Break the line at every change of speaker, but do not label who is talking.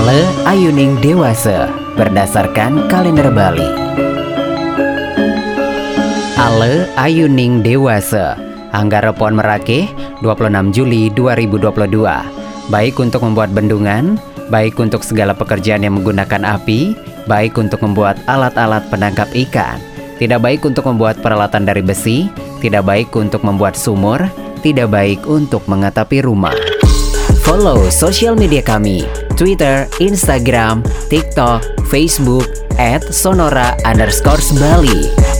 Ale Ayuning Dewasa berdasarkan kalender Bali. Ale Ayuning Dewasa Anggarepon Merake 26 Juli 2022 Baik untuk membuat bendungan, baik untuk segala pekerjaan yang menggunakan api, baik untuk membuat alat-alat penangkap ikan, tidak baik untuk membuat peralatan dari besi, tidak baik untuk membuat sumur, tidak baik untuk mengatapi rumah. Follow sosial media kami, Twitter, Instagram, TikTok, Facebook, at Sonora underscore Bali.